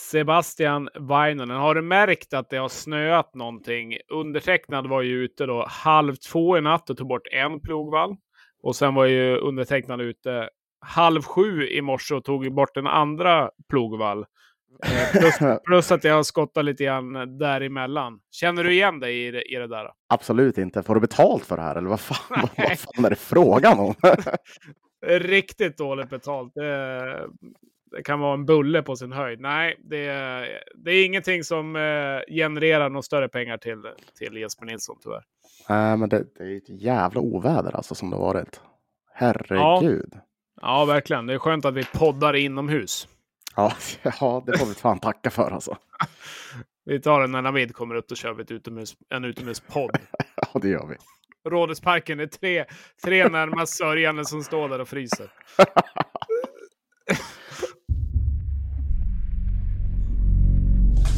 Sebastian Vainonen. Har du märkt att det har snöat någonting? Undertecknad var ju ute då halv två i natt och tog bort en plogvall. Och sen var ju undertecknad ute halv sju i morse och tog bort den andra plogvall. Eh, plus, plus, att jag har skottat lite grann däremellan. Känner du igen dig i det, i det där? Absolut inte. Får du betalt för det här eller vad fan, vad fan är det frågan om? Riktigt dåligt betalt. Det, det, kan vara en bulle på sin höjd. Nej, det, det är ingenting som eh, genererar några större pengar till, till Jesper Nilsson tyvärr. Nej, men det, det är ett jävla oväder alltså som det varit. Herregud. Ja. ja, verkligen. Det är skönt att vi poddar inomhus. Ja, ja det får vi fan tacka för alltså. vi tar den när Navid kommer upp, och kör vi ett utomhus, en utomhuspodd. ja, det gör vi. Rådhusparken är tre, tre närmast sörjande som står där och fryser.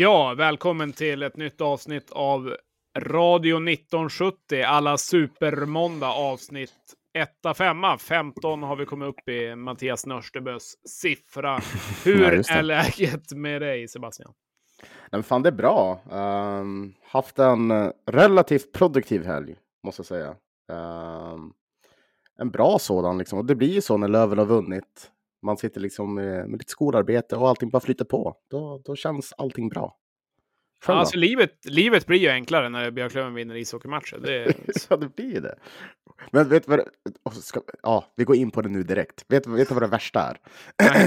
Ja, välkommen till ett nytt avsnitt av Radio 1970, alla supermåndag avsnitt 1 5 15 har vi kommit upp i Mattias Nörstebös siffra. Hur är läget med dig Sebastian? Nej, fan, det är bra. Um, haft en relativt produktiv helg, måste jag säga. Um, en bra sådan, liksom. och det blir ju så när Löven har vunnit man sitter liksom med, med lite skolarbete och allting bara flyter på. Då, då känns allting bra. Ja, alltså livet, livet blir ju enklare när Björklöven vinner ishockeymatcher. Det... ja, det blir ju det. Men vet du vad det... Ska... Ja, vi går in på det nu direkt. Vet du vet vad det värsta är?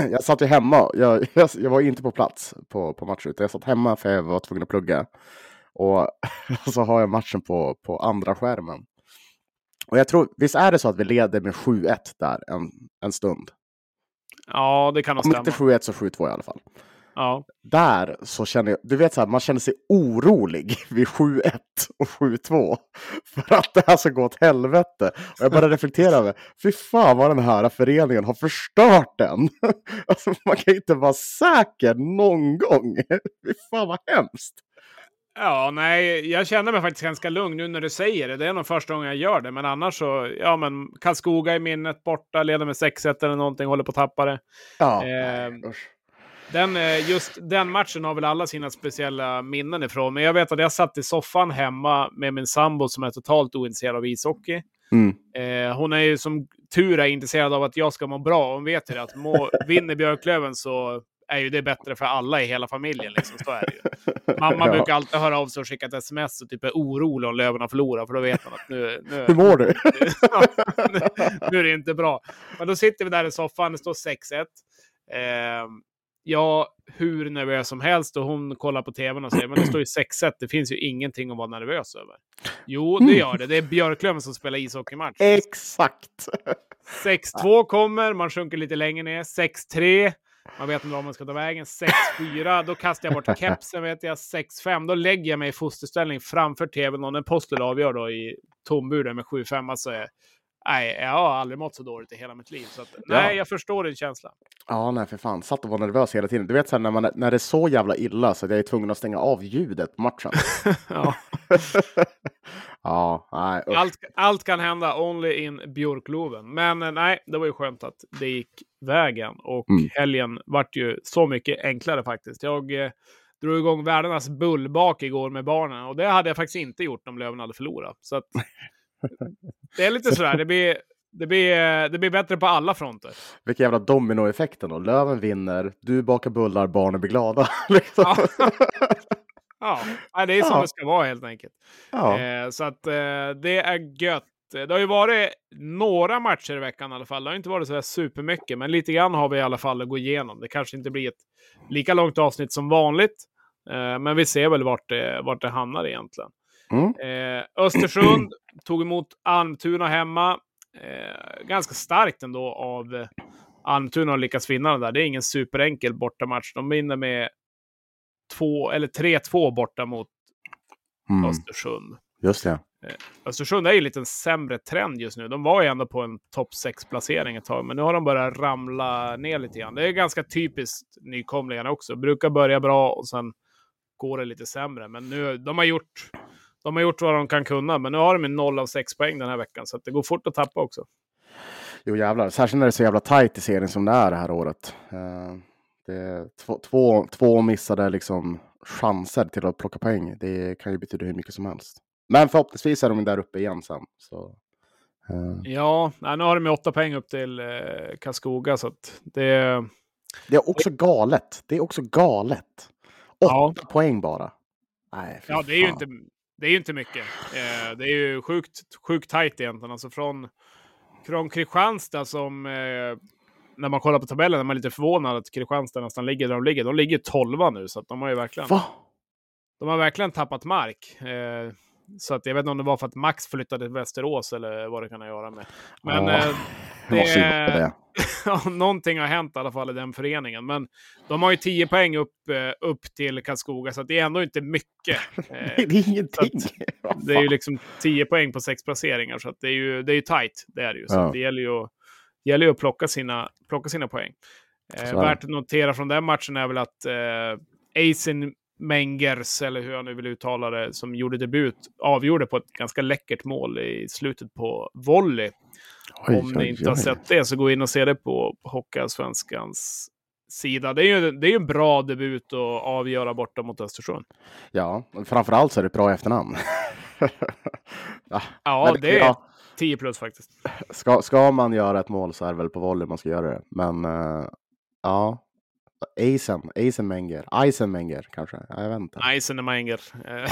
jag satt ju hemma. Jag, jag, jag, var inte på plats på, på matchen, utan jag satt hemma för jag var tvungen att plugga. Och så har jag matchen på, på andra skärmen. Och jag tror, visst är det så att vi leder med 7-1 där en, en stund? Ja, det kan nog stämma. Om inte 7-1 så 7-2 i alla fall. Ja. Där så känner jag, du vet så här, man känner sig orolig vid 7-1 och 7-2 för att det här ska gå åt helvete. Och jag bara reflekterar över, fy fan vad den här föreningen har förstört den. Alltså, man kan inte vara säker någon gång. Fy fan vad hemskt. Ja, nej, jag känner mig faktiskt ganska lugn nu när du säger det. Det är nog första gången jag gör det, men annars så, ja, men Karlskoga i minnet borta, leder med 6-1 eller någonting, håller på att tappa det. Ja, eh, den, just den matchen har väl alla sina speciella minnen ifrån, men jag vet att jag satt i soffan hemma med min sambo som är totalt ointresserad av ishockey. Mm. Eh, hon är ju som tur är intresserad av att jag ska må bra. Hon vet ju att må, vinner Björklöven så är ju det bättre för alla i hela familjen. Liksom. Så är det ju. Mamma ja. brukar alltid höra av sig och skicka ett sms och typ är orolig om Löven har förlorat, för då vet man att nu... nu Hur mår du? nu, är det inte bra. Men då sitter vi där i soffan, det står 6-1. Eh, ja, hur nervös som helst och hon kollar på tvn och säger men det står ju 6-1, det finns ju ingenting att vara nervös över. Jo, det gör det. Det är Björklöven som spelar ishockeymatch. Exakt! 6-2 kommer, man sjunker lite längre ner. 6-3. Man vet inte var man ska ta vägen. 6-4, då kastar jag bort kepsen. Vet jag. 6-5, då lägger jag mig i fosterställning framför tvn och när Postel avgör då i tomburen med 7-5. Alltså, nej, jag har aldrig mått så dåligt i hela mitt liv. Så att, nej, ja. jag förstår din känsla. Ja, nej för fan. Satt och var nervös hela tiden. Du vet så här, när, man, när det är så jävla illa så att jag är tvungen att stänga av ljudet på matchen. ja. ja, nej. Allt, allt kan hända, only in Björkloven. Men eh, nej, det var ju skönt att det gick vägen. Och mm. helgen vart ju så mycket enklare faktiskt. Jag eh, drog igång världens bullbak igår med barnen. Och det hade jag faktiskt inte gjort om Löven hade förlorat. Så att, det är lite sådär. Det blir, det, blir, det blir bättre på alla fronter. Vilken jävla dominoeffekten då. Löven vinner, du bakar bullar, barnen blir glada. liksom. ja. det är som ja. det ska vara helt enkelt. Ja. Eh, så att eh, det är gött. Det har ju varit några matcher i veckan i alla fall. Det har inte varit så där supermycket, men lite grann har vi i alla fall att gå igenom. Det kanske inte blir ett lika långt avsnitt som vanligt, eh, men vi ser väl vart det, vart det hamnar egentligen. Mm. Eh, Östersund tog emot Almtuna hemma. eh, ganska starkt ändå av Almtuna att lyckas vinna den där. Det är ingen superenkel bortamatch. De vinner med två eller 3-2 borta mot Mm. Östersund. Just det. Östersund är ju lite en sämre trend just nu. De var ju ändå på en topp 6-placering ett tag, men nu har de börjat ramla ner lite grann. Det är ganska typiskt nykomlingarna också. Brukar börja bra och sen går det lite sämre. Men nu, de har gjort, de har gjort vad de kan kunna, men nu har de en 0 av 6 poäng den här veckan, så det går fort att tappa också. Jo jävlar, särskilt när det är så jävla tajt i serien som det är det här året. Eh, det är två, två, två missade liksom chanser till att plocka poäng. Det kan ju betyda hur mycket som helst. Men förhoppningsvis är de där uppe igen sen. Så, eh, Ja, nu har de ju 8 poäng upp till eh, Karlskoga, så det... det är också galet. Det är också galet. Ja. Åtta poäng bara. Nej, Ja, det är ju fan. inte, det är ju inte mycket. Eh, det är ju sjukt, sjukt tajt egentligen. Alltså från, från Kristianstad som, eh, när man kollar på tabellen, är man lite förvånad att Kristianstad nästan ligger där de ligger. De ligger 12 nu, så att de har ju verkligen, Va? de har verkligen tappat mark. Eh, så att jag vet inte om det var för att Max flyttade till Västerås eller vad det kan ha att göra med. Men Ja, eh, det- det. någonting har hänt i alla fall i den föreningen. Men de har ju 10 poäng upp, eh, upp till Karlskoga, så att det är ändå inte mycket. Eh, Nej, det är ingenting. Det är ju liksom 10 poäng på sex placeringar, så att det är ju, det är ju tajt. Det är det ju. Så Ja. det gäller ju att, gäller ju att plocka, sina, plocka sina poäng. Eh, det. värt att notera från den matchen är väl att eh, Eisin Mengers, eller hur jag nu vill uttala det, som gjorde debut, avgjorde på ett ganska läckert mål i slutet på volley. Oj, Om ni oj, inte har oj. sett det så gå in och se det på Hockeyallsvenskans sida. Det är ju det är en bra debut att avgöra borta mot Östersund. Ja, framförallt så är det bra efternamn. ja, Ja, det är ja, 10 plus faktiskt. ska, ska man göra ett mål så är det väl på volley man ska göra det. Men eh, ja, Eisen, Eisen Menger, Eisen Menger kanske. Ja, Jag vet inte. Eisen Menger.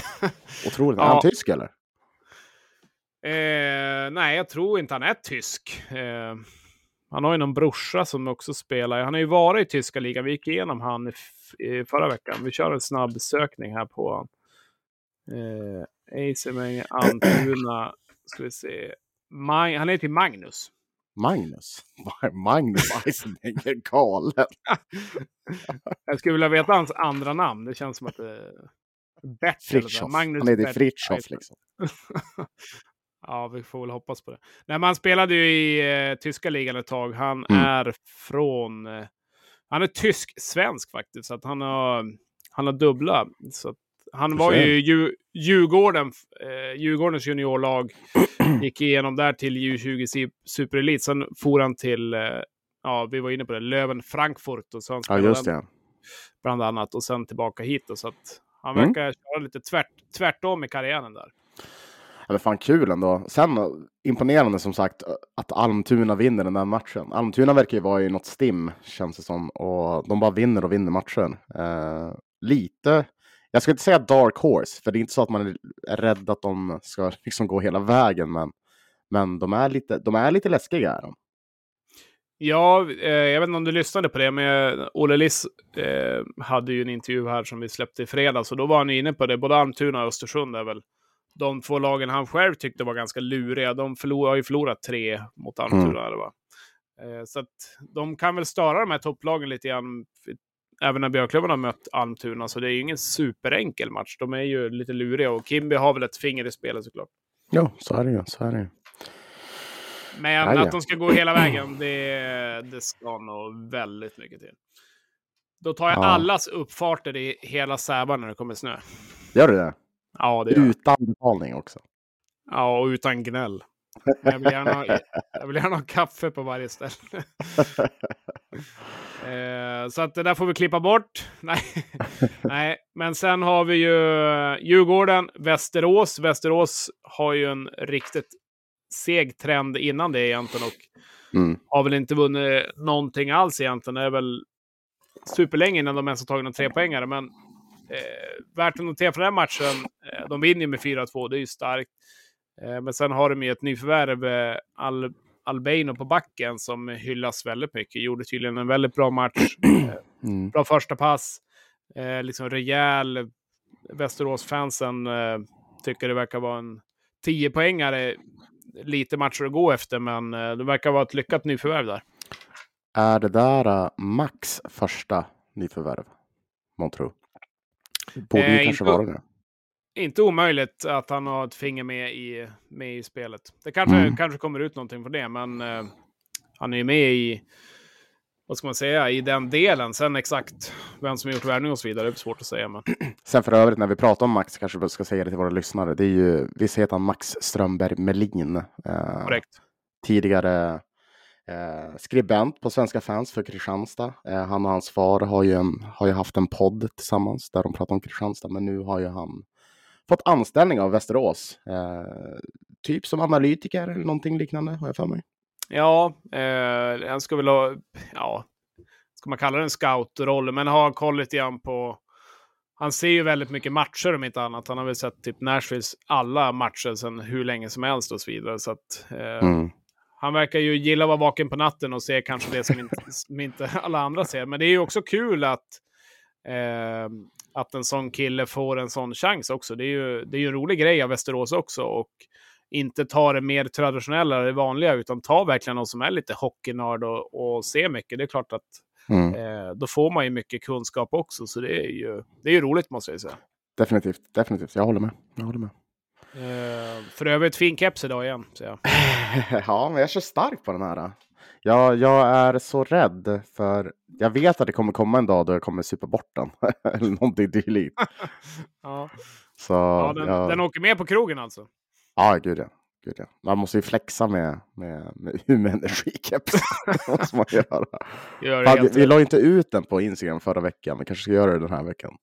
Otroligt. Är Ja. han tysk eller? Eh, nej, jag tror inte han är tysk. Eh, han har ju någon brorsa som också spelar. Han har ju varit i tyska ligan. Vi gick igenom han förra veckan. Vi kör en snabb sökning här på han. Eh, Eisenmenger, Antuna. Ska vi se. Mag- han heter Magnus. Magnus? Magnus Eisenmenger, galen. Jag skulle vilja veta hans andra namn. Det känns som att det är Bert. Fritiof. Magnus Han heter Fritiof liksom. Ja, vi får väl hoppas på det. Nej, men han spelade ju i eh, tyska ligan ett tag. Han Mm. är från... Eh, han är tysk-svensk faktiskt, så att han har, han har dubbla. Så att han var ju Dju- Djurgården, eh, Djurgårdens juniorlag. gick igenom där till U20 Si- Superelit. Sen for han till, eh, ja, vi var inne på det, Löven Frankfurt. Och så Ja, just det. bland annat. Och sen tillbaka hit. Då, så att han Mm. verkar köra lite tvärt, tvärtom i karriären där. Ja, men fan kul ändå. Sen eh, imponerande som sagt eh, att Almtuna vinner den där matchen. Almtuna verkar ju vara i något stim känns det som. Och de bara vinner och vinner matchen. Eh, lite, jag ska inte säga dark horse, för det är inte så att man är rädd att de ska liksom gå hela vägen. Men, men de, är lite, de är lite läskiga. Är de. Ja, eh, jag vet inte om du lyssnade på det, men Olle Liss eh, hade ju en intervju här som vi släppte i fredags. Och då var han inne på det. Både Almtuna och Östersund är väl de två lagen han själv tyckte var ganska luriga. De förlor, har ju förlorat tre mot Almtuna. eller Va? Eh, så att de kan väl störa de här topplagen lite grann. Även när Björklöven har mött Almtuna. Så det är ju ingen superenkel match. De är ju lite luriga. Och Kimby har väl ett finger i spelet såklart. Ja, så är det ju. Så är det. Men Ja, ja. att de ska gå hela vägen, det, det ska nog väldigt mycket till. Då tar jag Ja. allas uppfarter i hela Sävar när det kommer snö. Gör du det? Ja, det gör. Utan betalning också. Ja, och utan gnäll. Men Jag vill gärna, ha- jag vill gärna ha kaffe på varje ställe. eh, så att det där får vi klippa bort. Nej. Nej, men sen har vi ju Djurgården, Västerås. Västerås har ju en riktigt seg trend innan det egentligen och Mm. har väl inte vunnit någonting alls egentligen. Det är väl superlänge innan de ens har tagit någon trepoängare. Men eh, värt att notera för den matchen, eh, de vinner ju med 4-2, det är ju starkt. Eh, men sen har de ju ett nyförvärv, eh, Al Albeino på backen, som hyllas väldigt mycket. Gjorde tydligen en väldigt bra match. Eh, Mm. bra första pass. Liksom rejäl. Västerås-fansen tycker det verkar vara en 10-poängare. lite matcher att gå efter, men det verkar vara ett lyckat nyförvärv där. Är det där Max första nyförvärv? Montro? Borde Eh, ju kanske inte- vara det. Inte omöjligt att han har ett finger med i, med i spelet. Det kanske, Mm. kanske kommer ut någonting på det, men eh, han är ju med i, vad ska man säga, i den delen. Sen exakt vem som gjort värvning och så vidare, det är svårt att säga. Men... Sen för övrigt när vi pratar om Max kanske vi ska säga det till våra lyssnare. Det är ju, visst heter han Max Strömberg Melin. Eh, Korrekt. tidigare eh, skribent på Svenska fans för Kristianstad. Eh, han och hans far har ju, en, har ju haft en podd tillsammans där de pratar om Kristianstad, men nu har ju han fått anställning av Västerås. Eh, typ som analytiker eller någonting liknande har jag för mig. Ja, eh, han ska väl ha, ja, ska man kalla det en scoutroll, men ha koll lite grann på han ser ju väldigt mycket matcher om inte annat. Han har väl sett typ Nashvilles alla matcher sedan hur länge som helst och så vidare. Så att, eh, Mm. Han verkar ju gilla att vara vaken på natten och se kanske det som inte, som inte alla andra ser. Men det är ju också kul att, eh, att en sån kille får en sån chans också. Det är ju, det är ju en rolig grej av Västerås också. Och inte ta det mer traditionella, det vanliga, utan ta verkligen någon som är lite hockeynörd och, och ser mycket. Det är klart att Mm. eh, då får man ju mycket kunskap också. Så det är ju, det är ju roligt måste jag säga. Definitivt, definitivt. Jag håller med. Jag håller med. Eh, för övrigt fin keps idag igen. Så jag. ja, men jag kör starkt på den här. Jag, jag är så rädd för jag vet att det kommer komma en dag då jag kommer supa bort den. eller någonting dylikt. Ja. Så, Ja, den, jag- den åker med på krogen alltså. Ja, gud ja. Gud ja. Man måste ju flexa med, med, med Umeå Energikeps. det måste man göra. Gör Fan, vi, vi la inte ut den på Instagram förra veckan, men kanske ska göra det den här veckan.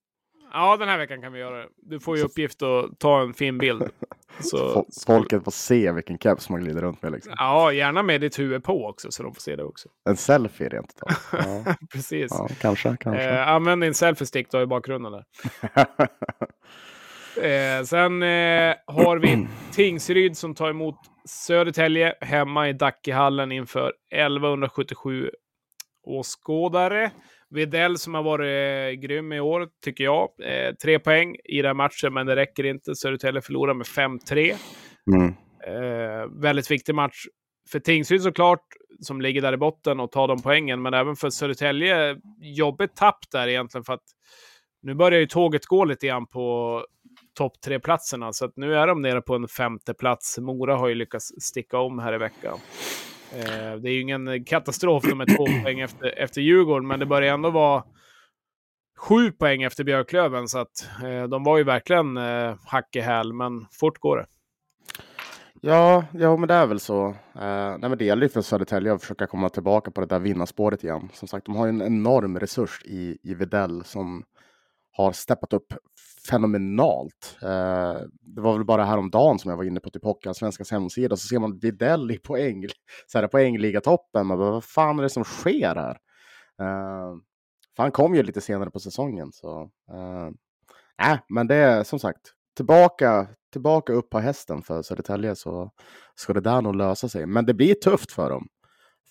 Ja, den här veckan kan vi göra det. Du får ju uppgift att ta en fin bild. Så, Fo- Folket får se vilken keps man glider runt med. Liksom. Ja, gärna med ditt huvud på också så de får se det också. En selfie rent utav. Ja, Precis. ja, kanske, kanske. Eh, använd din selfie-stick då i bakgrunden där. Eh, sen eh, har vi Tingsryd som tar emot Södertälje hemma i Dackehallen inför 1177 åskådare. Videll som har varit eh, grym i år, tycker jag. Eh, tre poäng i den matchen, men det räcker inte. Södertälje förlorar med 5-3. mm. Eh, väldigt viktig match för Tingsryd såklart, som ligger där i botten och tar de poängen. Men även för Södertälje, jobbigt tapp där egentligen för att nu börjar ju tåget gå lite grann på topp tre-platserna. Så att nu är de nere på en femte plats. Mora har ju lyckats sticka om här i veckan. Eh, det är ju ingen katastrof, de är två poäng efter, efter Djurgården, men det börjar ändå vara sju poäng efter Björklöven. Så att eh, de var ju verkligen eh, hack i häl, men fort går det. Ja, ja, men det är väl så. Eh, nej, men det gäller ju för Södertälje att försöka komma tillbaka på det där vinnarspåret igen. Som sagt, de har ju en enorm resurs i, i Videll som har steppat upp fenomenalt. Eh, det var väl bara häromdagen som jag var inne på typ Hockeyallsvenskans hemsida så ser man Videll i poäng, så här, poängligatoppen. Man bara, vad fan är det som sker här? Eh, för han kom ju lite senare på säsongen. Så, eh, men det är som sagt tillbaka, tillbaka upp på hästen för Södertälje så ska det där nog lösa sig. Men det blir tufft för dem.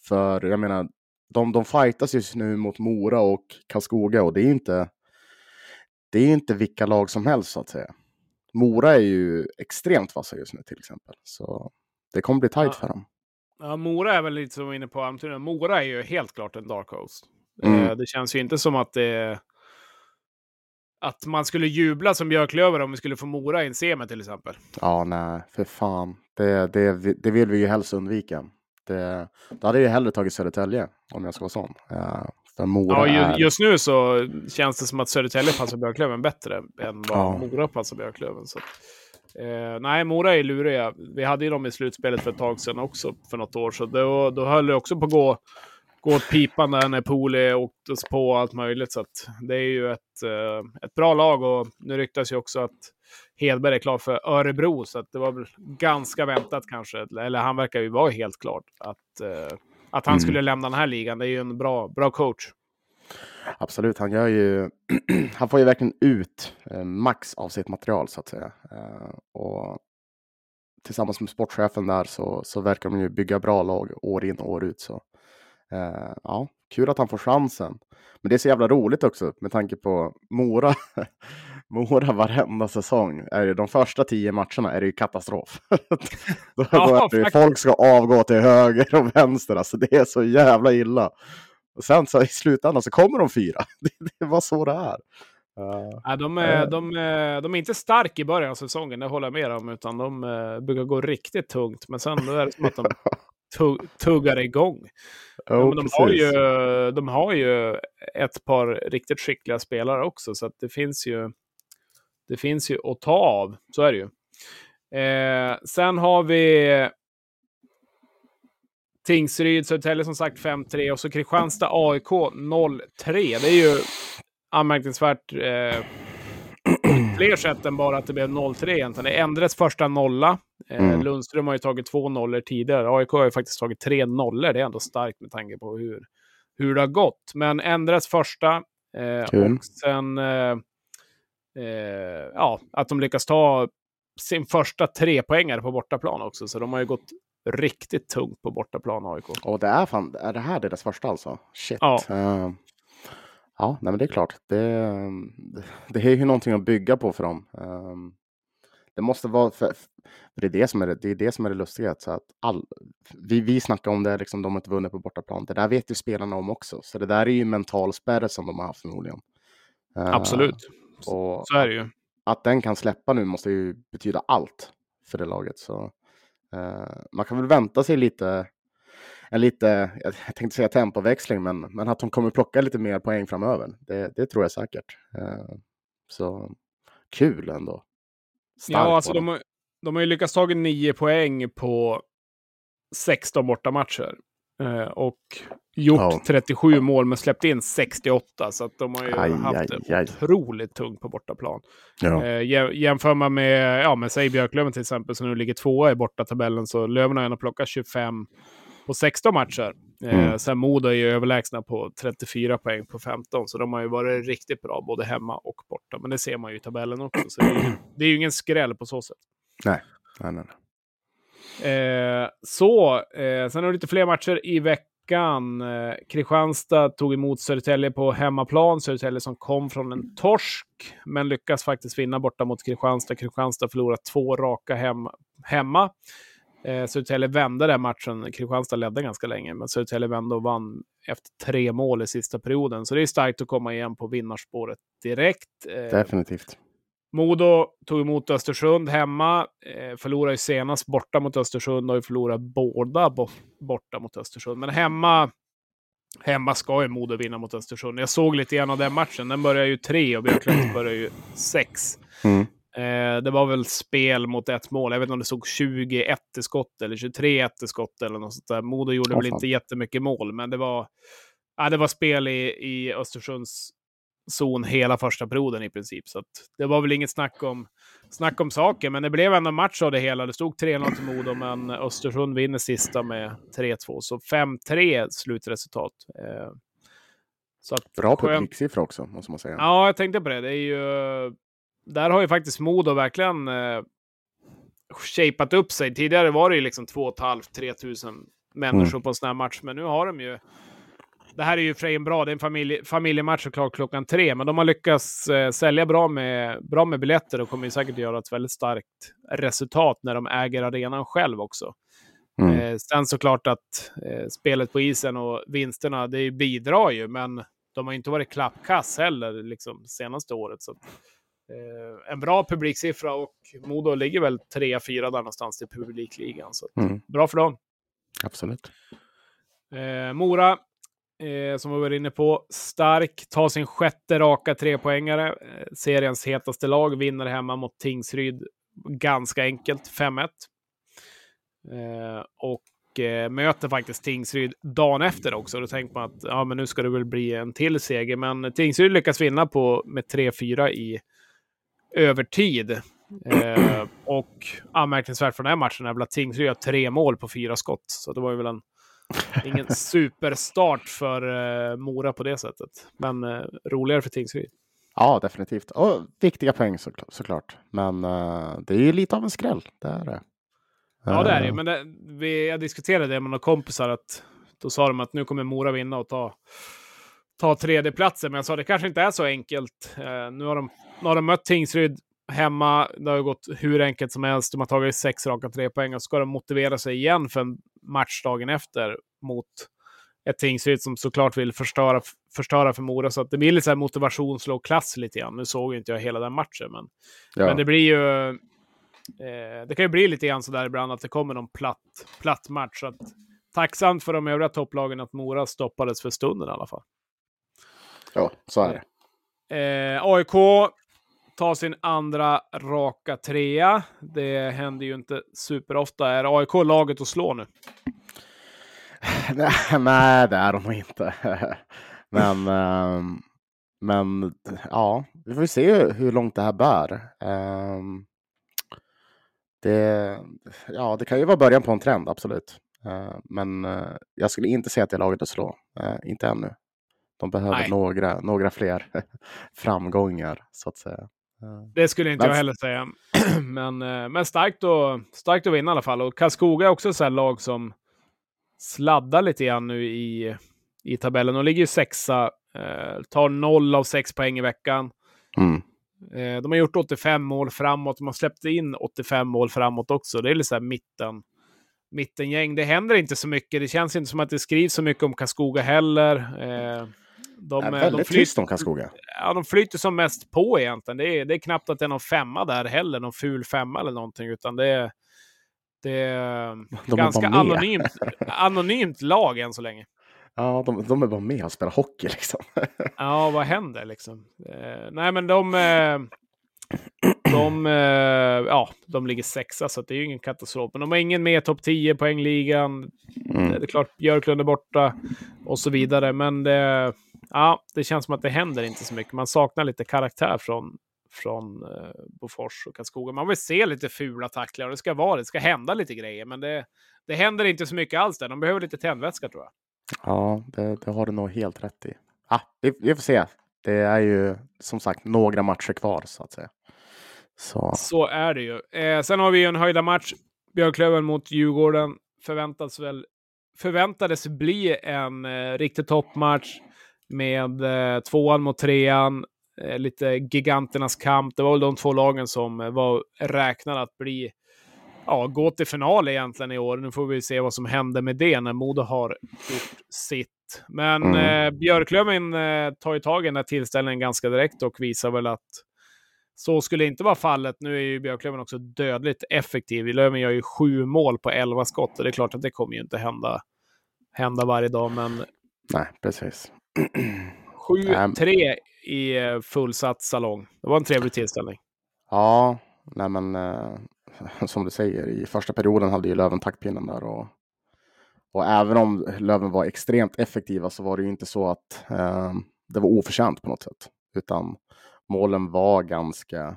För jag menar, de, de fightas just nu mot Mora och Karlskoga och det är ju inte, det är inte vilka lag som helst så att säga. Mora är ju extremt vassa just nu till exempel. Så det kommer bli tajt Ja. för dem. Ja, Mora är väl lite som vi var inne på antydan. Mora är ju helt klart en dark host. Mm. Eh, det känns ju inte som att det att man skulle jubla som Björklöver om vi skulle få Mora i en semi till exempel. Ja, nej, för fan. Det, det, det vill vi ju helst undvika. Det, då hade jag ju hellre tagit Södertälje om jag ska vara sån. Ja, för Mora Ja, är... ju, just nu så känns det som att Södertälje passar Björklöven bättre än vad Ja. Mora passar Björklöven. Så. Eh, nej, Mora är luriga. Vi hade ju dem i slutspelet för ett tag sedan också, för något år. Så då, då höll det också på att gå, gå åt pipan där när Poli åktes på och allt möjligt. Så det är ju ett, eh, ett bra lag och nu ryktas ju också att Hedberg är klar för Örebro. Så det var väl ganska väntat kanske. Eller han verkar ju vara helt klart att, eh, att han Mm. skulle lämna den här ligan. Det är ju en bra, bra coach. Absolut, han gör ju... han får ju verkligen ut eh, max av sitt material så att säga. Eh, och tillsammans med sportchefen där så, så verkar de ju bygga bra lag år in och år ut. Så. Eh, ja, kul att han får chansen. Men det är så jävla roligt också med tanke på Mora. Mora varenda säsong, är det, de första tio matcherna är det ju katastrof. då, Ja, då det, ju- folk ska avgå till höger och vänster, alltså det är så jävla illa. Och sen så i slutändan så kommer de fyra. Det, det var så det är. Uh, Nej, de, är, Eh. de, är, de är inte starka i början av säsongen, det håller jag med om, utan de eh, brukar gå riktigt tungt. Men sen då är det som att de tugg, tuggar igång. Ja, oh, men de, har ju, de har ju ett par riktigt skickliga spelare också, så det finns ju det finns ju att ta av. Så är det ju. Eh, sen har vi Tingsryd, Södertälje som sagt 5-3 och så Kristianstad AIK 0-3. Det är ju anmärkningsvärt eh, fler sätt än bara att det blev 0-3 egentligen. Det är Endres första nolla. Eh, Mm. Lundström har ju tagit två nollor tidigare. AIK har ju faktiskt tagit tre nollor. Det är ändå starkt med tanke på hur, hur det har gått. Men Endres första. Eh, och sen eh, ja, att de lyckas ta sin första trepoängare på bortaplan också. Så de har ju gått riktigt tungt på bortaplan, AIK. Och det är fan, är det här deras första alltså? Shit. Ja. Eh, ja, nej men det är klart. Det, det är ju någonting att bygga på för dem. Eh, det måste vara, för, för det, är det, som är det, det är det som är det lustiga. Så att all, vi, vi snackar om det, liksom, de har inte vunnit på bortaplan. Det där vet ju spelarna om också. Så det där är ju en mental spärr som de har haft förmodligen. Eh, Absolut. Och Så är det ju. att den kan släppa nu måste ju betyda allt för det laget. Så, eh, man kan väl vänta sig lite, en lite, jag tänkte säga tempoväxling, men, men att de kommer plocka lite mer poäng framöver. Det, det tror jag säkert. Eh, så kul ändå. Starkt Ja, alltså de, de har ju lyckats ta nio poäng på 16 bortamatcher. Eh, och gjort Ja. 37 mål, men släppt in 68. Så att de har ju Aj, haft aj, aj. otroligt tungt på bortaplan. Ja. Eh, jä- jämför man med, ja, men säg Björklöven till exempel, som nu ligger tvåa i bortatabellen, så Löven har ändå plockat 25 på 16 matcher. Eh, Mm. Sen Modo är ju överlägsna på 34 poäng på 15, så de har ju varit riktigt bra både hemma och borta. Men det ser man ju i tabellen också, så det är ju, det är ju ingen skräll på så sätt. Nej, nej, nej. Eh, så, eh, sen har vi lite fler matcher i veckan. Eh, Kristianstad tog emot Södertälje på hemmaplan. Södertälje som kom från en torsk, men lyckas faktiskt vinna borta mot Kristianstad. Kristianstad förlorar två raka hem, hemma. Eh, Södertälje vände den matchen. Kristianstad ledde ganska länge, men Södertälje vände och vann efter tre mål i sista perioden. Så det är starkt att komma igen på vinnarspåret direkt. Eh, Definitivt. Modo tog emot Östersund hemma. Eh, förlorade ju senast borta mot Östersund och förlorat båda bo- borta mot Östersund. Men hemma, hemma ska ju Modo vinna mot Östersund. Jag såg lite grann av den matchen. Den börjar ju tre och Björklund börjar ju sex. Mm. Eh, det var väl spel mot ett mål. Jag vet inte om det såg 21 i skott eller 23 i skott eller något sånt där. Modo gjorde Åh, väl fan. inte jättemycket mål, men det var, ja, det var spel i, i Östersunds zon hela första perioden i princip. Så det var väl inget snack om, snack om saker, men det blev ändå match av det hela. Det stod 3-0 till Modo, men Östersund vinner sista med 3-2. Så 5-3 slutresultat. Eh, så att, Bra publiksiffra också, måste man säga. Ja, jag tänkte på det. det är ju, där har ju faktiskt Modo verkligen eh, shapat upp sig. Tidigare var det ju liksom 2 500-3 tusen människor på en sån här match, men nu har de ju... Det här är ju för bra, det är en familje, familjematch såklart klockan tre, men de har lyckats eh, sälja bra med, bra med biljetter och kommer ju säkert göra ett väldigt starkt resultat när de äger arenan själv också. Mm. Eh, sen såklart att eh, spelet på isen och vinsterna, det bidrar ju, men de har inte varit klappkass heller liksom, senaste året. Så att, eh, en bra publiksiffra och Modo ligger väl 3-4 där någonstans i publikligan. Så Mm. bra för dem. Absolut. Eh, Mora, eh, som vi var inne på, stark, tar sin sjätte raka trepoängare. Eh, seriens hetaste lag, vinner hemma mot Tingsryd ganska enkelt, 5-1. Eh, och eh, möter faktiskt Tingsryd dagen efter också. Då tänker man att ja, men nu ska det väl bli en till seger. Men Tingsryd lyckas vinna på, med 3-4 i övertid. Eh, och anmärkningsvärt från den här matchen är väl att Tingsryd har tre mål på fyra skott. Så det var ju väl en ingen superstart för eh, Mora på det sättet. Men eh, roligare för Tingsryd. Ja, definitivt. Och viktiga poäng så, såklart. Men eh, det är ju lite av en skräll. Det är det. Ja, det är det. Eh, Men det, vi, jag diskuterade det med några kompisar. att Då sa de att nu kommer Mora vinna och ta, ta tredjeplatsen. Men jag sa det kanske inte är så enkelt. Eh, nu, har de, nu har de mött Tingsryd hemma. Det har gått hur enkelt som helst. De har tagit sex raka tre poäng och ska de motivera sig igen för en match dagen efter mot ett Tingsryd som såklart vill förstöra, förstöra för Mora. Så att det blir lite så här motivationslågklass lite grann. Nu såg inte jag hela den matchen, men, Ja. men det blir ju... Eh, det kan ju bli lite grann så där ibland att det kommer någon platt, platt match. Så att, tacksamt för de övriga topplagen att Mora stoppades för stunden i alla fall. ja, så är det. Eh, AIK tar sin andra raka trea. Det händer ju inte superofta. Är AIK laget att slå nu? Nej, det är de inte. men, ehm, men ja, vi får se hur långt det här bär. Ehm, det, ja, det kan ju vara början på en trend, absolut. Eh, men eh, jag skulle inte säga att det är laget att slå. Eh, inte ännu. De behöver Nej. några, några fler framgångar, så att säga. Det skulle inte Men- jag heller säga. men, eh, men starkt, att, starkt att vinna i alla fall. Och Karlskoga är också ett lag som sladdar lite grann nu i, i tabellen. De ligger ju sexa, eh, tar noll av sex poäng i veckan. Mm. Eh, de har gjort 85 mål framåt. De har släppt in 85 mål framåt också. Det är lite så här mitten, mittengäng. Det händer inte så mycket. Det känns inte som att det skrivs så mycket om Karlskoga heller. Eh, de, är eh, väldigt de tyst om Karlskoga. ja, de flyter som mest på egentligen. Det är, det är knappt att det är någon femma där heller, någon ful femma eller någonting, utan det är, det är De är ganska anonymt, anonymt lag än så länge. Ja, de, de är bara med och spelar hockey liksom. Ja, vad händer liksom? Eh, nej, men de... Eh, de, eh, ja, de ligger sexa, så det är ju ingen katastrof. Men de har ingen med topp 10 poängligan. Mm. Det är klart, Björklund är borta och så vidare. Men det, ja, det känns som att det händer inte så mycket. Man saknar lite karaktär från, från eh, Bofors och Karlskoga. Man vill se lite fula tacklar och det ska vara det. ska hända lite grejer. Men det, det händer inte så mycket alls där. De behöver lite tändvätska tror jag. Ja, det, det har du nog helt rätt i. Ah, vi, vi får se. Det är ju som sagt några matcher kvar så att säga. Så Så är det ju. Eh, sen har vi ju en höjda match. Björklöven mot Djurgården. Förväntas väl, förväntades bli en eh, riktig toppmatch med eh, tvåan mot trean. Eh, lite giganternas kamp. Det var väl de två lagen som eh, var räknade att bli ja, gå till final egentligen i år. Nu får vi se vad som händer med det när Modo har gjort sitt. Men Mm. eh, Björklöven eh, tar ju tag i den här tillställningen ganska direkt och visar väl att så skulle inte vara fallet. Nu är ju Björklöven också dödligt effektiv. Löven gör ju sju mål på elva skott och det är klart att det kommer ju inte hända, hända varje dag. Men nej, precis. 7-3 i eh, fullsatt salong. Det var en trevlig tillställning. Ja, nej men eh, som du säger, i första perioden hade ju Löven taktpinnen där och, och även om Löven var extremt effektiva så var det ju inte så att eh, det var oförtjänt på något sätt, utan målen var ganska,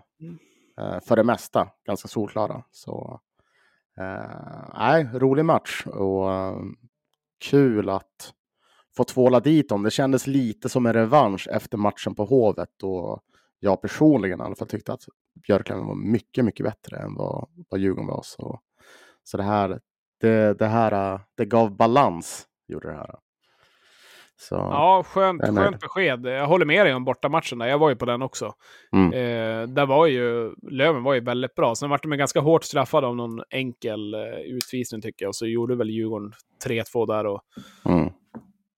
eh, för det mesta, ganska solklara. Så eh, nej, rolig match och eh, kul att få tvåla dit dem. Det kändes lite som en revansch efter matchen på Hovet och jag personligen i alla fall tyckte att Björklöven var mycket, mycket bättre än vad, vad Djurgården var. Så, så det här, det, det här, det gav balans, gjorde det här. Så, Ja, skönt, skönt besked. Jag håller med dig om bortamatchen där. Jag var ju på den också. Mm. Eh, där var ju, Löven var ju väldigt bra. Sen vart de ganska hårt straffade av någon enkel eh, utvisning tycker jag. Och så gjorde väl Djurgården 3-2 där och, mm,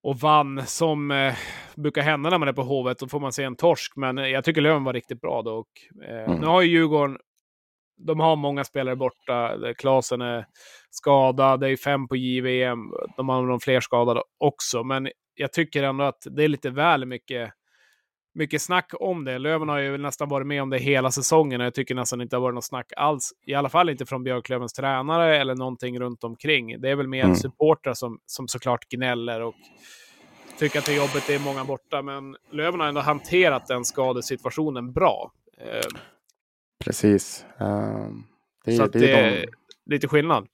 och vann som eh, brukar hända när man är på Hovet. Då får man se en torsk. Men eh, jag tycker Löven var riktigt bra då. Och, eh, Mm. Nu har ju Djurgården, de har många spelare borta. Klasen är skadad, det är fem på JVM. De har någon fler skadade också. Men jag tycker ändå att det är lite väl mycket mycket snack om det. Löven har ju nästan varit med om det hela säsongen och jag tycker nästan inte det har varit något snack alls. I alla fall inte från Björklövens tränare eller någonting runt omkring. Det är väl mer Mm. supportrar som, som såklart gnäller och tycker att det är jobbigt, det är många borta. Men Löven har ändå hanterat den skadesituationen bra. Eh, precis. Ehm, det, så det det är de, lite skillnad.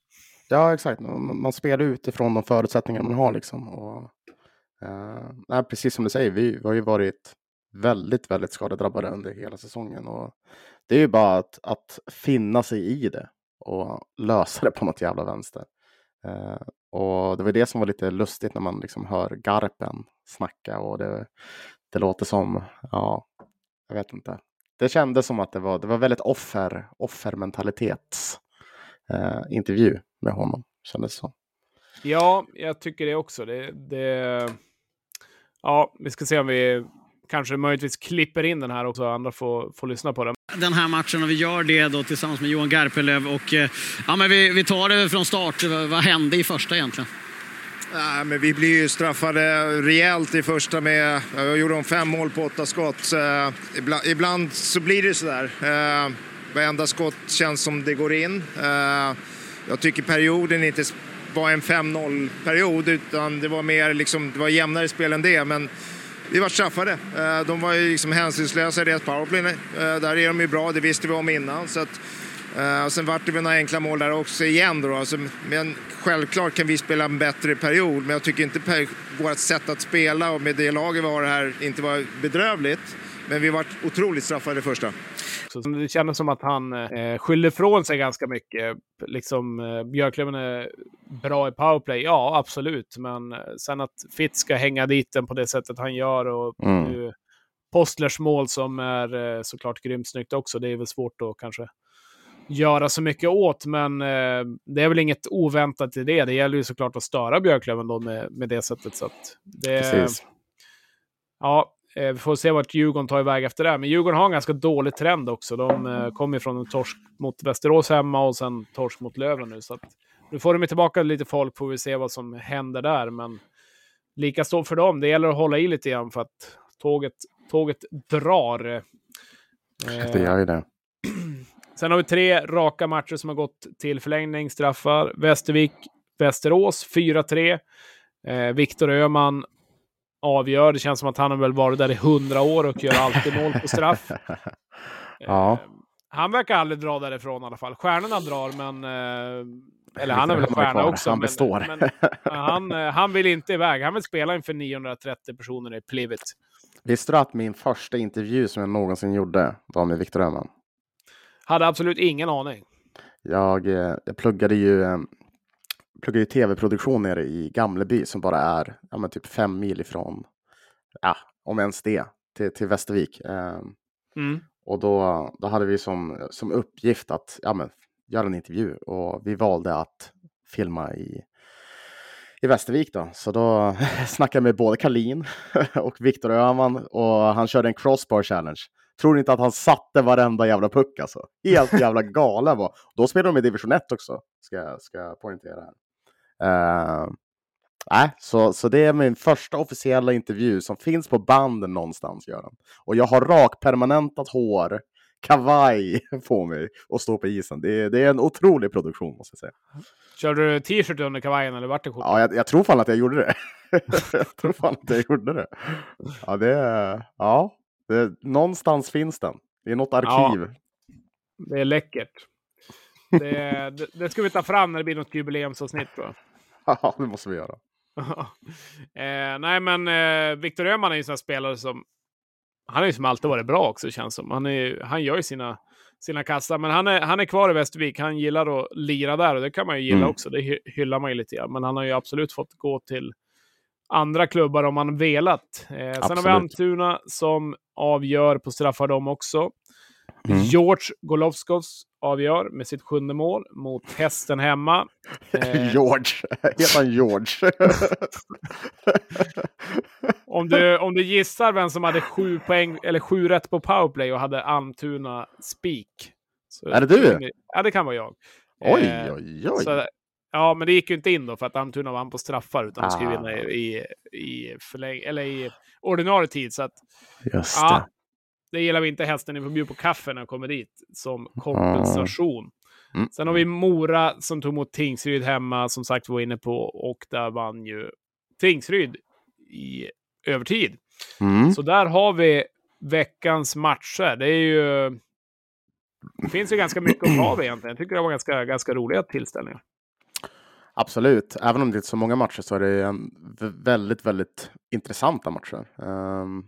ja, exakt. Man, spelar utifrån de förutsättningar man har. Liksom. Och, nej, precis som du säger, vi, vi har ju varit väldigt, väldigt skadedrabbade under hela säsongen. Och det är ju bara att, att finna sig i det och lösa det på något jävla vänster. Eh, och det var det som var lite lustigt när man liksom hör Garpen snacka och det, det låter som, ja, jag vet inte. Det kändes som att det var, det var väldigt offer, offermentalitets eh, intervju med honom, kändes så. Ja, jag tycker det också. Det, det, ja, vi ska se om vi kanske möjligtvis klipper in den här också, andra får, får lyssna på den. Den här matchen och vi gör det då tillsammans med Johan Garpenlöv och eh, ja, men vi, vi tar det från start. Vad hände i första egentligen? Ja, men vi blir ju straffade rejält i första med, jag gjorde om fem mål på åtta skott. Uh, ibland, ibland, så blir det sådär. Uh, varenda skott känns som det går in. Jag tycker perioden inte var en 5-0 period utan det var mer liksom, det var jämnare spel än det. Men vi var straffade. Eh, de var ju liksom hänsynslösa i deras powerplay. Eh, där är de ju bra, det visste vi om innan. Så att, eh, och sen vart det väl några enkla mål där också igen. Då, alltså, men självklart kan vi spela en bättre period, men jag tycker inte vårt sätt att spela och med det laget vi har här inte var bedrövligt. Men vi var otroligt straffade första. Så det kändes som att han eh, skyllde ifrån sig ganska mycket. Liksom, eh, Björklöven är bra i powerplay, ja absolut. Men eh, sen att Fitz ska hänga dit den på det sättet han gör och mm. nu Postlers mål som är eh, såklart grymt snyggt också. Det är väl svårt att kanske göra så mycket åt, men eh, det är väl inget oväntat i det. Det gäller ju såklart att störa Björklöven då med, med det sättet. Så det, Precis. Ja, Eh, vi får se vart Djurgården tar iväg efter det. Men Djurgården har en ganska dålig trend också. De eh, kommer från en torsk mot Västerås hemma och sen torsk mot Löven nu. Så att, nu får de tillbaka lite folk, får vi se vad som händer där. Men lika stort för dem. Det gäller att hålla i lite grann för att tåget, tåget drar. Eh, det gör ju det. Sen har vi tre raka matcher som har gått till förlängning, straffar. Västervik, Västerås 4-3. Eh, Viktor Öhman avgör. Det känns som att han har väl varit där i hundra år och gör alltid mål på straff. ja. Eh, han verkar aldrig dra därifrån i alla fall. Stjärnorna drar, men... Eh, eller han är väl en stjärna också. Han består. Men, men han, eh, han vill inte iväg. Han vill spela inför 930 personer i Plivet. Visste du att min första intervju som jag någonsin gjorde var med Viktor Öhman? Hade absolut ingen aning. Jag, eh, jag pluggade ju eh, pluggar ju tv-produktion nere i Gamleby som bara är ja, men typ fem mil ifrån, ja, om ens det, till, till Västervik. Eh, mm. Och då, då hade vi som, som uppgift att ja, men, göra en intervju och vi valde att filma i, i Västervik då. Så då snackade jag med både Karlin och Viktor Öhman och han körde en crossbar challenge. Tror inte att han satte varenda jävla puck alltså. Helt jävla galen var. Då spelade de i division 1 också, ska, ska jag poängtera här. Uh, nej, så, så det är min första officiella intervju som finns på band någonstans, Göran. Och jag har rakpermanentat hår, kavaj på mig och står på isen. Det är, det är en otrolig produktion, måste jag säga. Körde du t-shirt under kavajen eller vart det skjorta? Ja, jag, jag, tror fan att jag gjorde det. jag tror fan att jag gjorde det. Ja, det. Ja, det, någonstans finns den. I något arkiv. Ja, det är läckert. Det, det, det, ska vi ta fram när det blir något jubileumsavsnitt. Ja, det måste vi göra. eh, nej, men eh, Viktor Öhman är ju en sån spelare som... Han har ju som alltid varit bra också, känns som. Han, är, han gör ju sina, sina kassar, men han är, han är kvar i Västervik. Han gillar att lira där och det kan man ju gilla mm. också. Det hyllar man ju lite grann. Men han har ju absolut fått gå till andra klubbar om han velat. Eh, sen har vi Antuna som avgör på straffar dem också. Mm. George Golovskos avgör med sitt sjunde mål mot hästen hemma. Eh, George, heter han George? om, du, om du gissar vem som hade sju, poäng, eller sju rätt på powerplay och hade Almtuna spik. är det du? Ja, det kan vara jag. Oj, eh, oj, oj. Så, ja, men det gick ju inte in då för att Almtuna vann på straffar utan de skulle vinna i, i, i, förläng, eller i ordinarie tid. Så att, Just ja, det gillar vi inte. Hästen ni får bjuda på kaffe när han kommer dit som kompensation. Mm. Sen har vi Mora som tog emot Tingsryd hemma, som sagt var inne på, och där vann ju Tingsryd i övertid. Mm. Så där har vi veckans matcher. Det är ju... Det finns ju ganska mycket att ta av egentligen. Jag tycker det var ganska, ganska roliga tillställningar. Absolut, även om det inte är så många matcher så är det en väldigt, väldigt intressanta matcher. Um,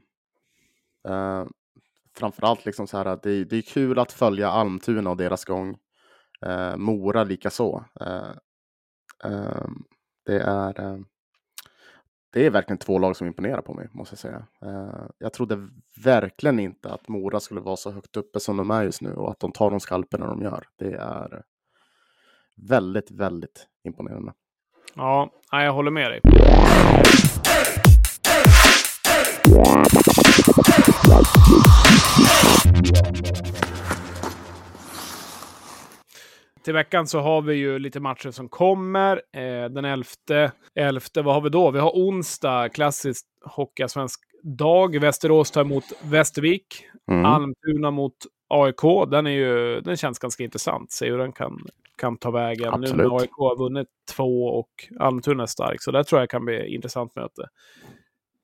uh, framförallt liksom så här att det, det är kul att följa Almtuna och deras gång. Eh, Mora likaså. Eh, eh, Det är, eh, det är verkligen två lag som imponerar på mig, måste jag säga. Eh, jag trodde verkligen inte att Mora skulle vara så högt uppe som de är just nu och att de tar de skalperna de gör. Det är väldigt, väldigt imponerande. Ja, jag håller med dig. Till veckan så har vi ju lite matcher som kommer. Eh, den 11, 11, vad har vi då? Vi har onsdag, klassiskt Hockeyallsvensk dag. Västerås tar emot Västervik. Mm. Almtuna mot AIK. Den, är ju, den känns ganska intressant. Se hur den kan, kan ta vägen. Absolut. Nu när AIK har vunnit två och Almtuna är stark. Så det tror jag kan bli intressant möte.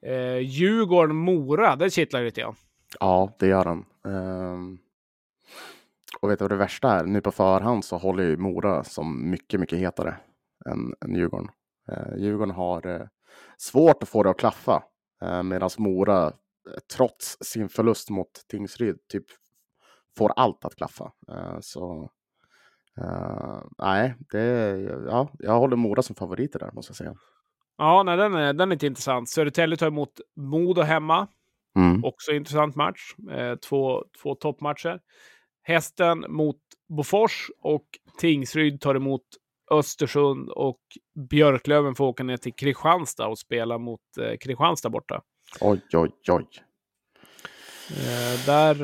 Eh, Djurgården-Mora, det kittlar lite grann. Ja, det gör den. Um... Ehm, och vet du vad det värsta är? Nu på förhand så håller ju Mora som mycket, mycket hetare än, än Djurgården. Eh, Djurgården har eh, svårt att få det att klaffa eh, medan Mora eh, trots sin förlust mot Tingsryd typ får allt att klaffa. Eh, så eh, nej, det, ja, jag håller Mora som favorit där måste jag säga. Ja, nej, den, är, den är lite intressant. Södertälje tar emot Modo hemma. Mm. Också intressant match. Eh, två, två toppmatcher. Hästen mot Bofors och Tingsryd tar emot Östersund och Björklöven får åka ner till Kristianstad och spela mot eh, Kristianstad borta. Oj, oj, oj. Eh, där,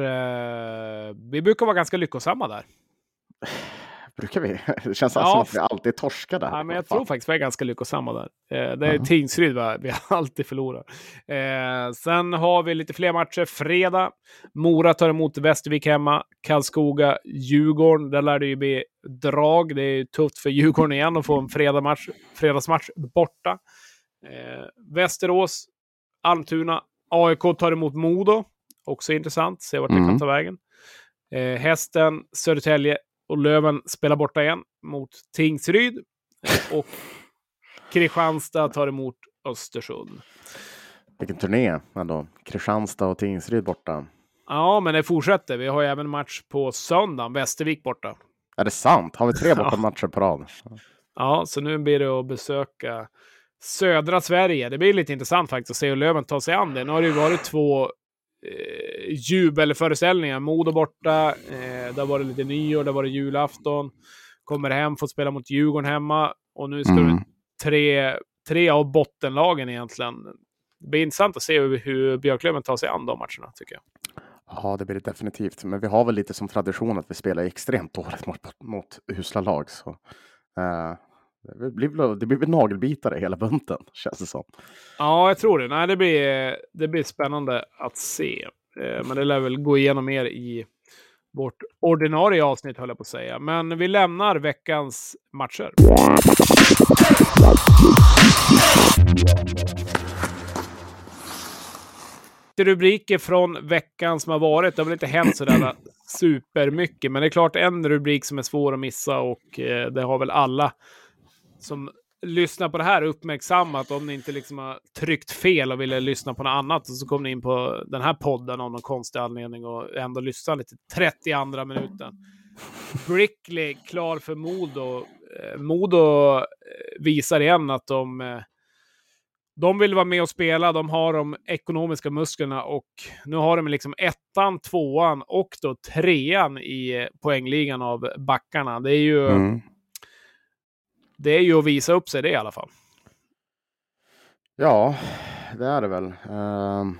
eh, vi brukar vara ganska lyckosamma där. Brukar vi? Det känns ja, som att vi alltid torskar där. Ja, men jag tror faktiskt vi är ganska lyckosamma där. Eh, det är uh-huh. Tingsryd vi alltid förlorar. Eh, sen har vi lite fler matcher. Fredag. Mora tar emot Västervik hemma. Karlskoga, Djurgården. Där lär det ju bli drag. Det är tufft för Djurgården igen att få en fredagsmatch, fredagsmatch borta. Eh, Västerås, Almtuna. AIK tar emot Modo. Också intressant. Se vart mm. det kan ta vägen. Eh, hästen, Södertälje, och Löven spelar borta igen mot Tingsryd. Och Kristianstad tar emot Östersund. Vilken turné ändå. Kristianstad och Tingsryd borta. Ja, men det fortsätter. Vi har ju även match på söndagen. Västervik borta. Är det sant? Har vi tre borta matcher på rad? Ja, så nu blir det att besöka södra Sverige. Det blir lite intressant faktiskt att se hur Löven tar sig an det. Nu har det ju varit två eh, jubelföreställningar. Modo borta, eh, där var det lite nyår, där var det julafton. Kommer hem, får spela mot Djurgården hemma. Och nu ska mm. tre, tre av bottenlagen egentligen. Det blir intressant att se hur, hur Björklöven tar sig an de matcherna, tycker jag. Ja, det blir det definitivt. Men vi har väl lite som tradition att vi spelar extremt dåligt mot, mot usla lag. Så, uh, det blir, det blir väl nagelbitare hela bunten, känns det som. Ja, jag tror det. Nej, det, blir, det blir spännande att se. Eh, men det lär väl gå igenom mer i vårt ordinarie avsnitt, höll jag på att säga. Men vi lämnar veckans matcher. rubriker från veckan som har varit. Det har väl inte hänt sådär supermycket, men det är klart en rubrik som är svår att missa och eh, det har väl alla som lyssnar på det här uppmärksammat om ni inte liksom har tryckt fel och ville lyssna på något annat och så kom ni in på den här podden av någon konstig anledning och ändå lyssna lite 32 minuten. Brickley klar för Modo. Eh, Modo eh, visar igen att de, eh, de vill vara med och spela. De har de ekonomiska musklerna och nu har de liksom ettan, tvåan och då trean i poängligan av backarna. Det är ju mm det är ju att visa upp sig det i alla fall. Ja, det är det väl. Uh,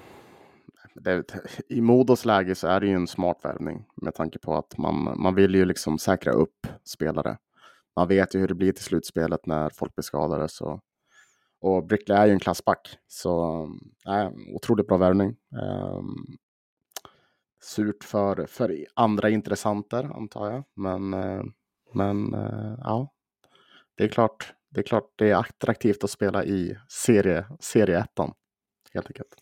det, I Modos läge så är det ju en smart värvning med tanke på att man, man vill ju liksom säkra upp spelare. Man vet ju hur det blir till slutspelet när folk blir skadade. Så. Och Brickley är ju en klassback, så äh, otroligt bra värvning. Um, surt för, för andra intressenter antar jag, men, eh, men eh, ja, det är klart, det är klart det är attraktivt att spela i serie, serie ettan. Helt enkelt.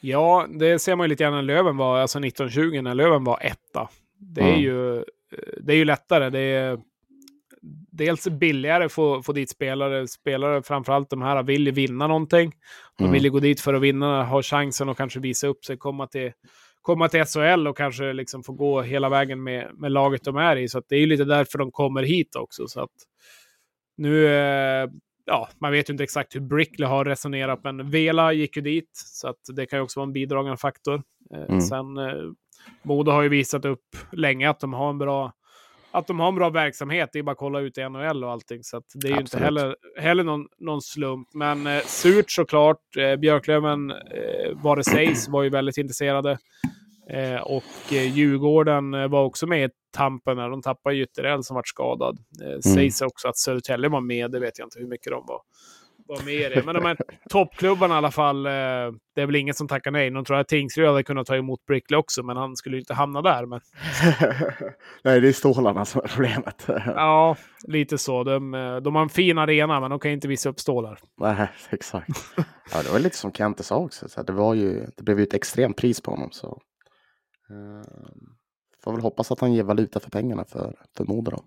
Ja, det ser man ju lite grann när Löven var, alltså 1920 när Löven var etta. Det är, mm. ju, det är ju lättare. Det är dels billigare att få, få dit spelare. Spelare, framförallt de här, vill ju vinna någonting. De vill ju gå dit för att vinna, ha chansen att kanske visa upp sig, komma till, komma till SHL och kanske liksom få gå hela vägen med, med laget de är i. Så det är ju lite därför de kommer hit också. Så att, nu, eh, ja, man vet ju inte exakt hur Brickley har resonerat, men Vela gick ju dit, så att det kan ju också vara en bidragande faktor. Eh, Mm. Sen eh, Modo har ju visat upp länge att de har en bra att de har en bra verksamhet. Det är bara att kolla ut i NHL och allting. Så att det är ju inte Absolut. heller, heller någon, någon slump. Men eh, surt såklart. Eh, Björklöven, eh, vad det sägs, var ju väldigt intresserade. Eh, och eh, Djurgården var också med i tampen när de tappade Gytterell som vart skadad. Eh, Sägs också att Södertälje var med, det vet jag inte hur mycket de var, var med i det. Men de här toppklubbarna i alla fall, eh, det är väl ingen som tackar nej. De tror att Tingsryd hade kunnat ta emot Brickley också, men han skulle ju inte hamna där. Men Nej, det är stålarna som är problemet. ja, lite så. De, eh, de har en fin arena, men de kan inte visa upp stålar. Nej, exakt. Ja, det var lite som Kente sa också. Så det, var ju, det blev ju ett extremt pris på honom. Så. Eh, får väl hoppas att han ger valuta för pengarna för, för Modo då.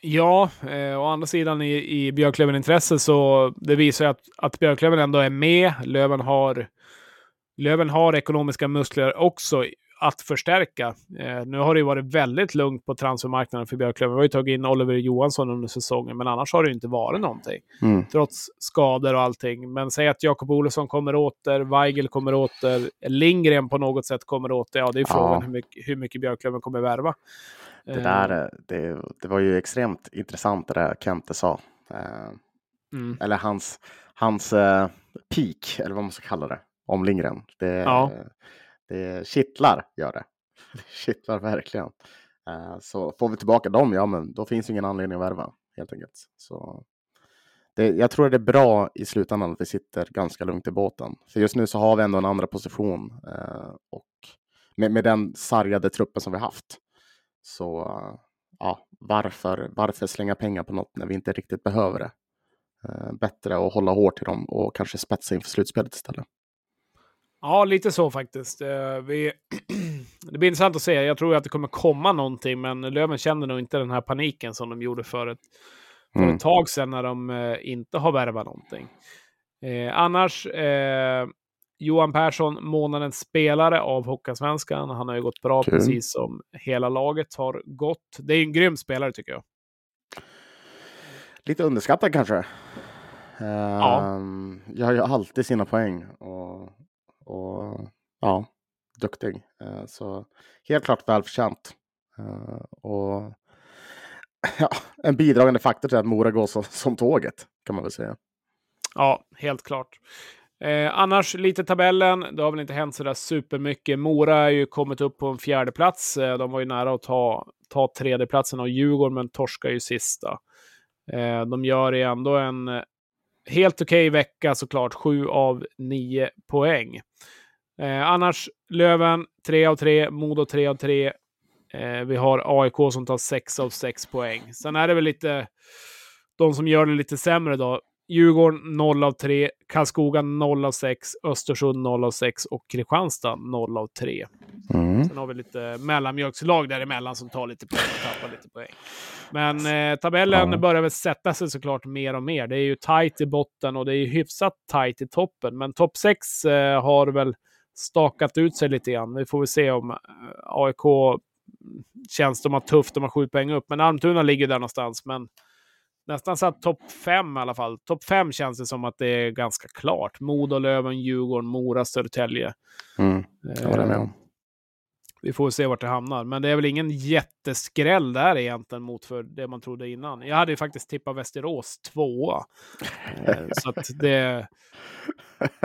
Ja, eh, å andra sidan i, i Björklöven-intresse så det visar att, att Björklöven ändå är med. Löven har, Löven har ekonomiska muskler också att förstärka. Eh, nu har det varit väldigt lugnt på transfermarknaden för Björklöven. Vi har ju tagit in Oliver Johansson under säsongen, men annars har det inte varit någonting. Mm. Trots skador och allting. Men säg att Jakob Olofsson kommer åter, Weigel kommer åter, Lindgren på något sätt kommer åter. Ja, det är frågan Ja. hur, mycket, hur mycket Björklöven kommer värva. Det, där, eh, det, det var ju extremt intressant det där Kente sa. Eh, mm. eller hans, hans eh, peak, eller vad man ska kalla det, om Lindgren. Det, Ja det kittlar, gör det. Det kittlar verkligen. Eh, så får vi tillbaka dem, ja men då finns ingen anledning att värva helt enkelt. Så det, jag tror det är bra i slutändan att vi sitter ganska lugnt i båten. För just nu så har vi ändå en andra position eh, och med, med den sargade truppen som vi haft. Så ja, varför, varför slänga pengar på något när vi inte riktigt behöver det? Eh, bättre att hålla hårt i dem och kanske spetsa inför slutspelet istället. Ja, lite så faktiskt. Eh, Vi... det blir intressant att se. Jag tror att det kommer komma någonting, men Löven känner nog inte den här paniken som de gjorde för ett, för Mm. ett tag sedan när de eh, inte har värvat någonting. Eh, annars, eh, Johan Persson, månadens spelare av Hockeyallsvenskan. Han har ju gått bra, Kul. precis som hela laget har gått. Det är en grym spelare tycker jag. Lite underskattad kanske. Ehm, Jag har ju alltid sina poäng och, och ja, duktig. Eh, så helt klart välförtjänt. Eh, och ja, en bidragande faktor till att Mora går som, som tåget kan man väl säga. Ja, helt klart. Eh, annars lite tabellen. Det har väl inte hänt sådär supermycket. Mora har ju kommit upp på en fjärde plats. Eh, de var ju nära att ta, ta tredjeplatsen av Djurgården, men torskar ju sista. Eh, de gör ju ändå en eh, helt okej vecka såklart. Sju av nio poäng. Eh, annars Löven tre av tre, Modo tre av tre. Eh, vi har AIK som tar sex av sex poäng. Sen är det väl lite de som gör det lite sämre då. Djurgården 0 av 3, Karlskoga 0 av 6, Östersund 0 av 6 och Kristianstad 0 av 3. Mm. Sen har vi lite mellanmjölkslag däremellan som tar lite poäng och tappar lite poäng. Men eh, tabellen Ja. börjar väl sätta sig såklart mer och mer. Det är ju tajt i botten och det är ju hyfsat tajt i toppen. Men topp 6 eh, har väl stakat ut sig lite grann. Vi får väl se om eh, AIK känns de har tufft, de har sju poäng upp. Men Almtuna ligger där någonstans. Men nästan så att topp fem i alla fall. Topp fem känns det som att det är ganska klart. Modo, Löven, Djurgården, Mora, Södertälje. Mm. Jag håller med om. Vi får se vart det hamnar. Men det är väl ingen jätteskräll där egentligen mot för det man trodde innan. Jag hade ju faktiskt tippat Västerås tvåa. Eh, så att det,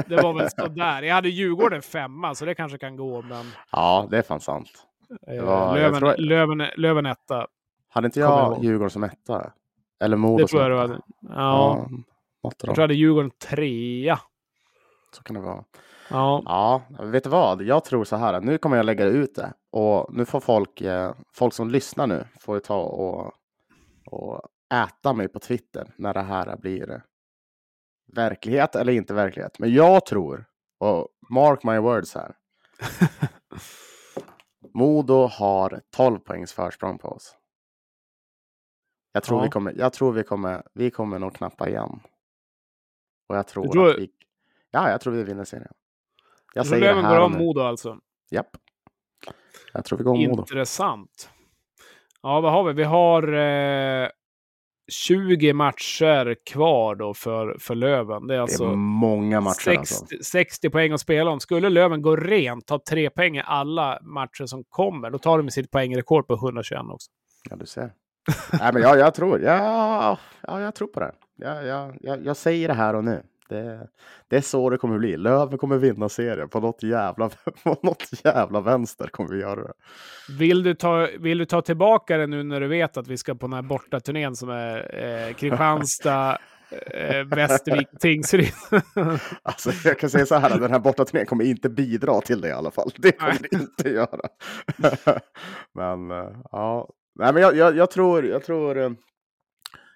det var väl sådär. Jag hade Djurgården femma, så det kanske kan gå. Men Ja, det är fan sant. eh, var- jag Löven, tror- Löven, Löven etta. Hade inte jag jag. Djurgården som etta? Eller Modo som jag etta? Ja, av jag tror jag hade Djurgården trea. Så kan det vara. Ja, Ja, vet du vad? Jag tror så här. Nu kommer jag lägga ut det. Och nu får folk, eh, folk som lyssnar nu, får ta och, och äta mig på Twitter när det här blir verklighet eller inte verklighet. Men jag tror, och mark my words här. Modo har 12 poängs försprång på oss. Jag tror, Ja. vi, kommer, jag tror vi, kommer, vi kommer nog knappa igen. Och jag tror, tror- att vi... Ja, jag tror vi vinner serien. Jag säger det Löven går om. Modo alltså. Japp. Jag tror vi går om Modo. Intressant. Ja, vad har vi? Vi har eh, 20 matcher kvar då för, för Löven. Det är Det alltså är många matcher 60, alltså. 60 poäng att spela om. Skulle Löven gå rent, ta tre poäng i alla matcher som kommer, då tar de sitt poängrekord på 121 också. Ja, du ser. Nej, men jag, jag tror, ja, ja, jag tror på det. Jag, jag, jag, jag säger det här och nu. Det, det är så det kommer bli. Löven kommer vinna serien. På något jävla, på något jävla vänster kommer vi göra det. Vill du, ta, vill du ta tillbaka det nu när du vet att vi ska på den här bortaturnén som är eh, Kristianstad, eh, Västervik, Tingsryd? Alltså, jag kan säga så här, den här bortaturnén kommer inte bidra till det i alla fall. Det kommer det inte göra. men eh, ja, Nej, men jag, jag, jag tror, jag tror, eh,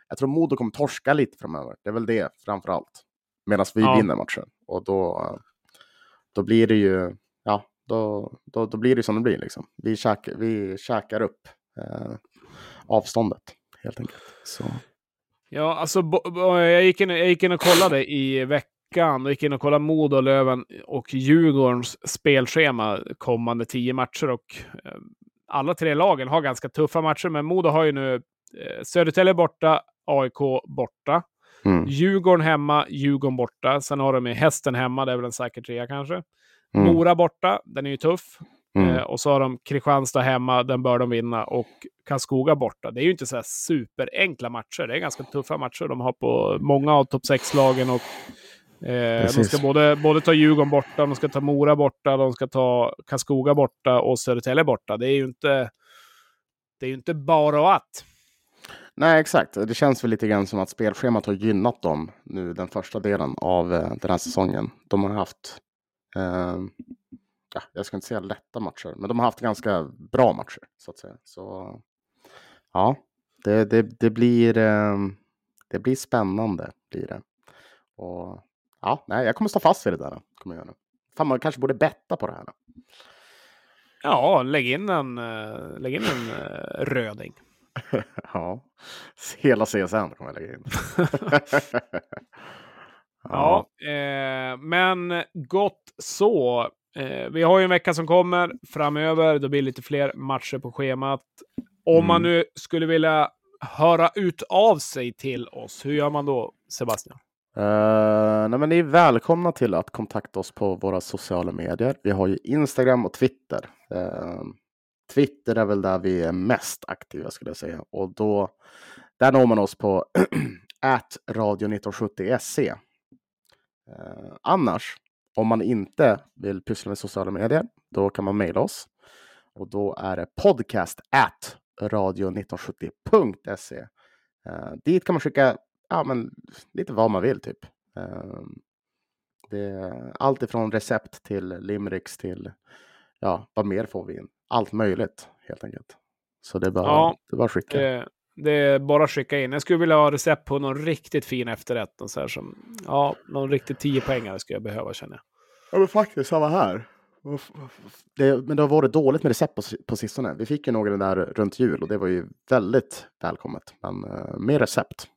jag tror Modo kommer torska lite framöver. Det är väl det framför allt. Medan vi Ja. vinner matchen. Och då, då blir det ju, ja, då, då, då blir det som det blir liksom. Vi käkar, vi käkar upp eh, avståndet helt enkelt. Så. Ja, alltså jag, gick in, jag gick in och kollade i veckan. Jag gick in och kollade Modo, Löven och Djurgårdens spelschema kommande tio matcher. Och eh, alla tre lagen har ganska tuffa matcher, men Modo har ju nu eh, Södertälje borta, AIK borta. Mm. Djurgården hemma, Djurgården borta. Sen har de ju Hästen hemma, det är väl en säker trea kanske. Mm. Mora borta, den är ju tuff. Mm. Eh, och så har de Kristianstad hemma, den bör de vinna. Och Karlskoga borta. Det är ju inte så här superenkla matcher. Det är ganska tuffa matcher de har på många av topp 6-lagen. Och, eh, de ska både, både ta Djurgården borta, de ska ta Mora borta, de ska ta Karlskoga borta och Södertälje borta. Det är ju inte, det är inte bara och att. Nej, exakt. Det känns väl lite grann som att spelschemat har gynnat dem nu den första delen av eh, den här säsongen. De har haft, eh, ja, jag ska inte säga lätta matcher, men de har haft ganska bra matcher så att säga. Så ja, det, det, det blir, eh, det blir spännande blir det. Och ja, nej, jag kommer stå fast vid det där. Kommer jag göra. Fan, man kanske borde betta på det här. Ja, lägg in en, eh, lägg in en eh, röding. Ja, hela CSN kommer jag lägga in. Ja, eh, men gott så. Eh, vi har ju en vecka som kommer framöver. Det blir lite fler matcher på schemat. Om man Mm. nu skulle vilja höra ut av sig till oss, hur gör man då, Sebastian? Uh, nej, men ni är välkomna till att kontakta oss på våra sociala medier. Vi har ju Instagram och Twitter. Eh, Twitter är väl där vi är mest aktiva skulle jag säga. Och då, där når man oss på radio1970se. Eh, annars, om man inte vill pyssla med sociala medier, då kan man mejla oss. Och då är det podcast at radio1970.se. Eh, dit kan man skicka ja, men lite vad man vill typ. Eh, det är allt ifrån recept till limericks till ja, vad mer får vi in? Allt möjligt helt enkelt. Så det är bara, Ja, det är bara att skicka. Det, det är bara att skicka in. Jag skulle vilja ha recept på någon riktigt fin efterrätt. Någon så här som, ja, någon riktigt 10 poängare skulle jag behöva känner jag. Ja men faktiskt, samma här. Det, men det har varit dåligt med recept på, på sistone. Vi fick ju några där runt jul och det var ju väldigt välkommet. Men uh, mer recept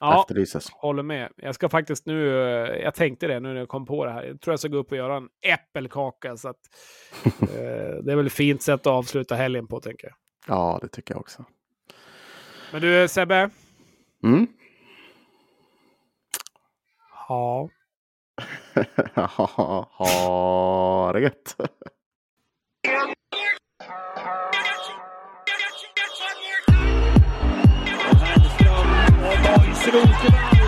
Ja, efterlyses. håller med. Jag ska faktiskt nu, eh, jag tänkte det nu när jag kom på det här. Jag tror jag ska gå upp och göra en äppelkaka. Så att, eh, det är väl ett fint sätt att avsluta helgen på, tänker jag. Ja, det tycker jag också. Men du Sebbe? Mm. Ja. ha det gött. Sırıltılar